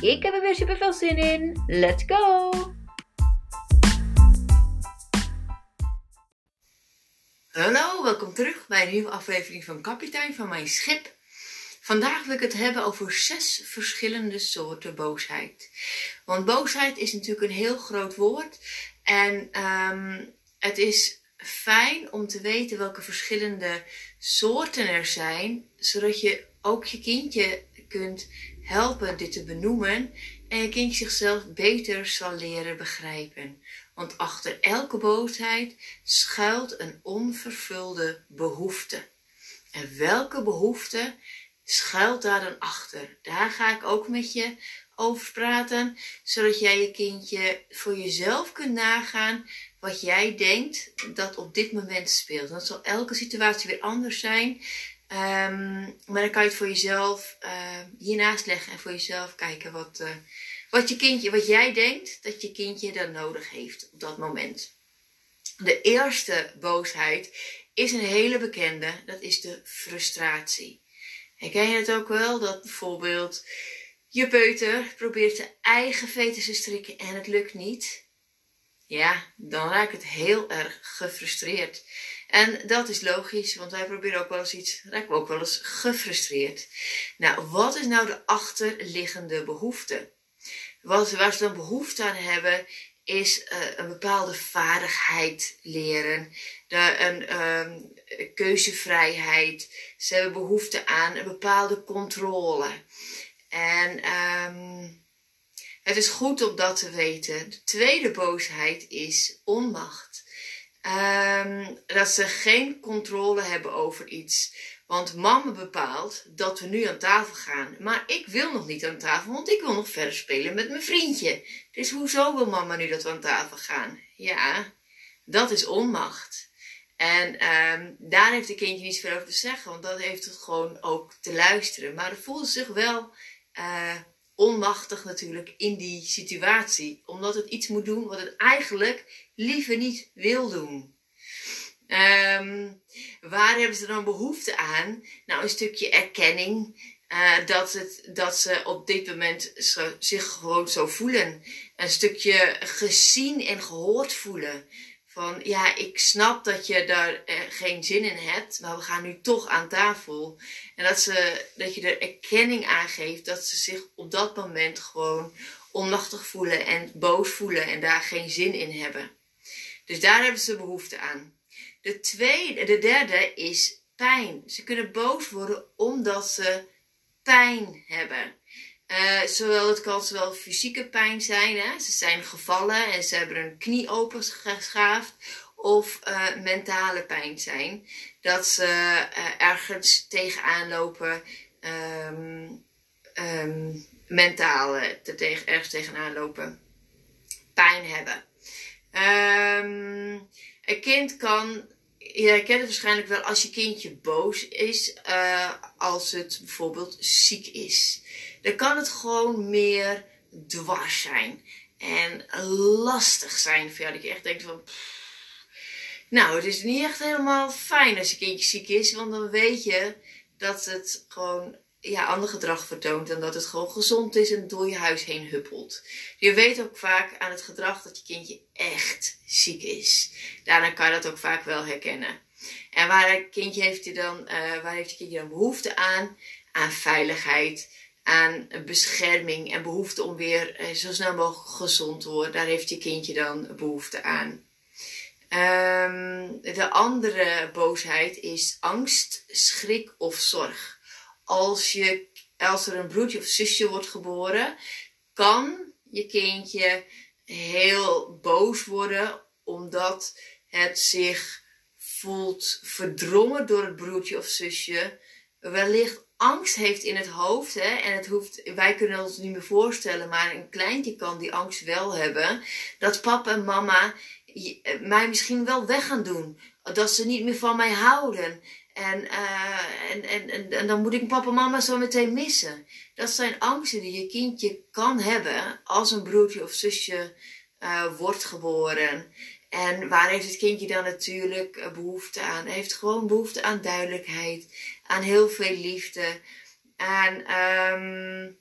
Ik heb er weer super veel zin in. Let's go! Hallo, welkom terug bij een nieuwe aflevering van Kapitein van Mijn Schip. Vandaag wil ik het hebben over zes verschillende soorten boosheid. Want boosheid is natuurlijk een heel groot woord. En um, het is fijn om te weten welke verschillende soorten er zijn, zodat je ook je kindje kunt helpen dit te benoemen en je kind zichzelf beter zal leren begrijpen. Want achter elke boosheid schuilt een onvervulde behoefte. En welke behoefte schuilt daar dan achter? Daar ga ik ook met je over praten, zodat jij je kindje voor jezelf kunt nagaan wat jij denkt dat op dit moment speelt. Dan zal elke situatie weer anders zijn. Um, maar dan kan je het voor jezelf uh, hiernaast leggen en voor jezelf kijken wat, uh, wat, je kindje, wat jij denkt dat je kindje dan nodig heeft op dat moment. De eerste boosheid is een hele bekende, dat is de frustratie. Herken je het ook wel, dat bijvoorbeeld je peuter probeert zijn eigen fetus te strikken en het lukt niet? Ja, dan raakt het heel erg gefrustreerd. En dat is logisch, want wij proberen ook wel eens iets, raken we ook wel eens gefrustreerd. Nou, wat is nou de achterliggende behoefte? Wat, waar ze dan behoefte aan hebben, is uh, een bepaalde vaardigheid leren, een um, keuzevrijheid. Ze hebben behoefte aan een bepaalde controle. En um, het is goed om dat te weten. De tweede boosheid is onmacht. Um, dat ze geen controle hebben over iets. Want mama bepaalt dat we nu aan tafel gaan. Maar ik wil nog niet aan tafel, want ik wil nog verder spelen met mijn vriendje. Dus hoezo wil mama nu dat we aan tafel gaan? Ja, dat is onmacht. En um, daar heeft de kindje niets veel over te zeggen, want dat heeft het gewoon ook te luisteren. Maar het voelde zich wel uh, onmachtig natuurlijk in die situatie. Omdat het iets moet doen wat het eigenlijk liever niet wil doen. Um, waar hebben ze dan behoefte aan? Nou, een stukje erkenning. Uh, dat, het, dat ze op dit moment zich gewoon zo voelen. Een stukje gezien en gehoord voelen. Van ja, ik snap dat je daar eh, geen zin in hebt, maar we gaan nu toch aan tafel. En dat, ze, dat je er erkenning aan geeft dat ze zich op dat moment gewoon onmachtig voelen en boos voelen en daar geen zin in hebben. Dus daar hebben ze behoefte aan. De, tweede, de derde is pijn. Ze kunnen boos worden omdat ze pijn hebben. Uh, zowel, het kan zowel fysieke pijn zijn, hè? ze zijn gevallen en ze hebben een knie opengeschaafd, of uh, mentale pijn zijn, dat ze uh, ergens tegenaan lopen, um, mentaal te tegen, ergens tegenaan lopen, pijn hebben. Um, een kind kan, je herkent het waarschijnlijk wel als je kindje boos is, als het bijvoorbeeld ziek is dan kan het gewoon meer dwars zijn. En lastig zijn jou. Dat je echt denkt van. nou, het is niet echt helemaal fijn als je kindje ziek is. Want dan weet je dat het gewoon ja, ander gedrag vertoont. En dat het gewoon gezond is en door je huis heen huppelt. Je weet ook vaak aan het gedrag dat je kindje echt ziek is. Daarna kan je dat ook vaak wel herkennen. En waar, kindje heeft, je dan, uh, waar heeft je kindje dan behoefte aan? Aan veiligheid aan bescherming en behoefte om weer eh, zo snel mogelijk gezond te worden. Daar heeft je kindje dan behoefte aan. Um, de andere boosheid is angst, schrik of zorg. Als, je, als er een broertje of zusje wordt geboren, kan je kindje heel boos worden omdat het zich voelt verdrongen door het broertje of zusje wellicht angst heeft in het hoofd. Hè, en het hoeft, wij kunnen ons niet meer voorstellen, maar een kleintje kan die angst wel hebben. Dat papa en mama mij misschien wel weg gaan doen. Dat ze niet meer van mij houden. En, uh, en, en, en, en, dan moet ik papa en mama zo meteen missen. Dat zijn angsten die je kindje kan hebben als een broertje of zusje uh, wordt geboren. En waar heeft het kindje dan natuurlijk eh, behoefte aan? Hij heeft gewoon behoefte aan duidelijkheid, aan heel veel liefde, aan, um,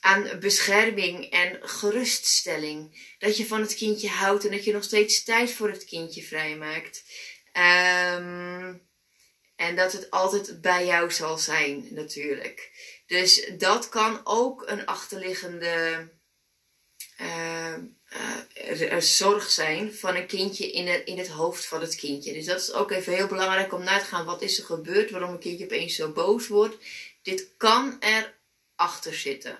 aan bescherming en geruststelling. Dat je van het kindje houdt en dat je nog steeds tijd voor het kindje vrijmaakt. Um, en dat het altijd bij jou zal zijn, natuurlijk. Dus dat kan ook een achterliggende uh, uh, zorg zijn van een kindje in in het hoofd van het kindje. Dus dat is ook even heel belangrijk om na te gaan. Wat is er gebeurd waarom een kindje opeens zo boos wordt? Dit kan er achter zitten.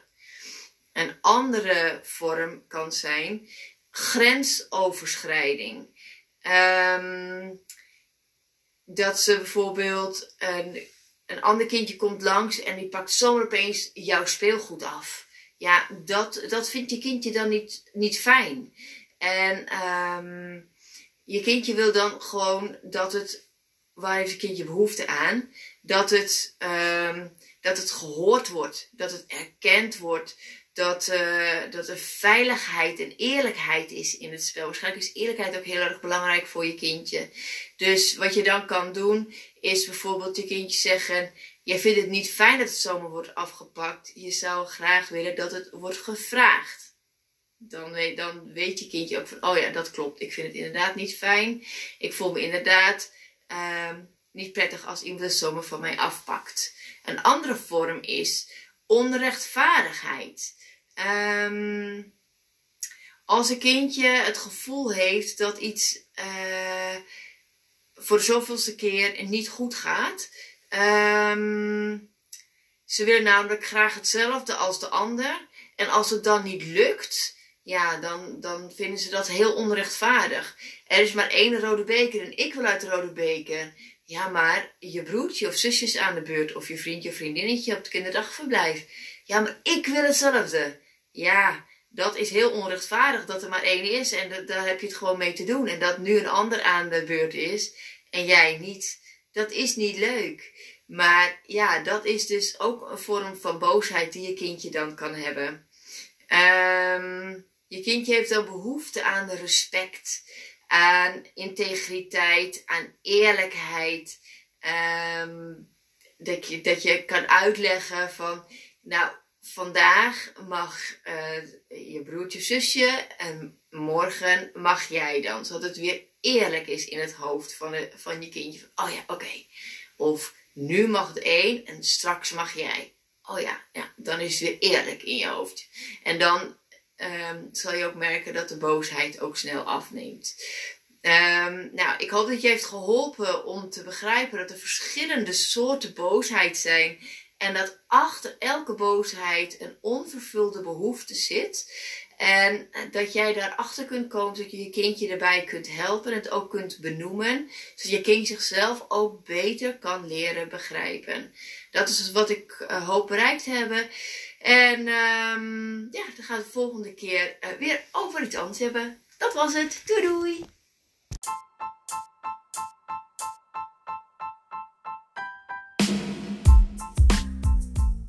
Een andere vorm kan zijn grensoverschrijding. Um, dat ze bijvoorbeeld een, een ander kindje komt langs en die pakt zomaar opeens jouw speelgoed af. Ja, dat, dat vindt je kindje dan niet, niet fijn. En um, je kindje wil dan gewoon dat het, waar heeft het kindje behoefte aan? Dat het, um, dat het gehoord wordt, dat het erkend wordt, dat, uh, dat er veiligheid en eerlijkheid is in het spel. Waarschijnlijk is eerlijkheid ook heel erg belangrijk voor je kindje. Dus wat je dan kan doen, is bijvoorbeeld je kindje zeggen: Jij vindt het niet fijn dat het zomaar wordt afgepakt. Je zou graag willen dat het wordt gevraagd. Dan weet, dan weet je kindje ook van: Oh ja, dat klopt. Ik vind het inderdaad niet fijn. Ik voel me inderdaad uh, niet prettig als iemand het zomaar van mij afpakt. Een andere vorm is onrechtvaardigheid. Um, als een kindje het gevoel heeft dat iets uh, voor zoveelste keer niet goed gaat. Um, ze willen namelijk graag hetzelfde als de ander. En als het dan niet lukt, ja, dan, dan vinden ze dat heel onrechtvaardig. Er is maar één rode beker en ik wil uit de rode beker. Ja, maar je broertje of zusje is aan de beurt. Of je vriendje of vriendinnetje op het kinderdagverblijf. Ja, maar ik wil hetzelfde. Ja, dat is heel onrechtvaardig dat er maar één is en daar heb je het gewoon mee te doen. En dat nu een ander aan de beurt is en jij niet, dat is niet leuk. Maar ja, dat is dus ook een vorm van boosheid die je kindje dan kan hebben. Um, je kindje heeft dan behoefte aan respect, aan integriteit, aan eerlijkheid. Um, dat, je, dat je kan uitleggen van, nou, vandaag mag uh, je broertje, zusje en morgen mag jij dan. Zodat het weer eerlijk is in het hoofd van, de, van je kindje. Oh ja, oké. Of nu mag het één en straks mag jij. Oh ja, ja, dan is het weer eerlijk in je hoofd. En dan um, zal je ook merken dat de boosheid ook snel afneemt. Um, nou, ik hoop dat je heeft geholpen om te begrijpen dat er verschillende soorten boosheid zijn en dat achter elke boosheid een onvervulde behoefte zit. En dat jij daarachter kunt komen, dat je je kindje erbij kunt helpen en het ook kunt benoemen. Zodat je kind zichzelf ook beter kan leren begrijpen. Dat is dus wat ik uh, hoop bereikt hebben. En um, ja, dan gaan we de volgende keer uh, weer over iets anders hebben. Dat was het. Doei doei!